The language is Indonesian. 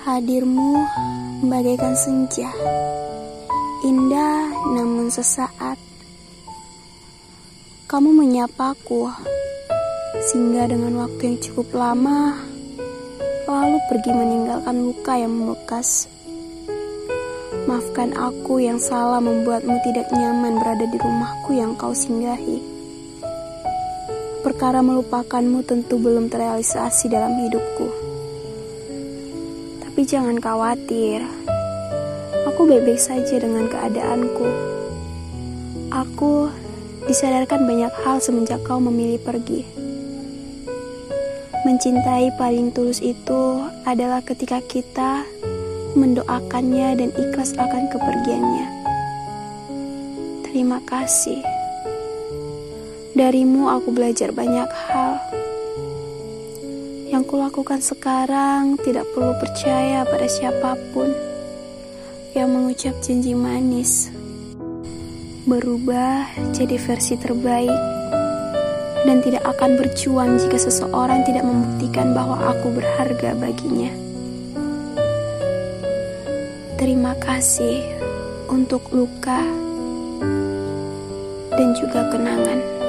Hadirmu bagaikan senja, indah namun sesaat. Kamu menyapaku, sehingga dengan waktu yang cukup lama, lalu pergi meninggalkan luka yang membekas. Maafkan aku yang salah membuatmu tidak nyaman berada di rumahku yang kau singgahi. Perkara melupakanmu tentu belum terrealisasi dalam hidupku. Jangan khawatir, aku baik-baik saja dengan keadaanku. Aku disadarkan banyak hal semenjak kau memilih pergi. Mencintai paling tulus itu adalah ketika kita mendoakannya dan ikhlas akan kepergiannya. Terima kasih. Darimu aku belajar banyak hal. Yang kulakukan sekarang tidak perlu percaya pada siapa pun yang mengucap janji manis. Berubah jadi versi terbaik dan tidak akan berjuang jika seseorang tidak membuktikan bahwa aku berharga baginya. Terima kasih untuk luka dan juga kenangan.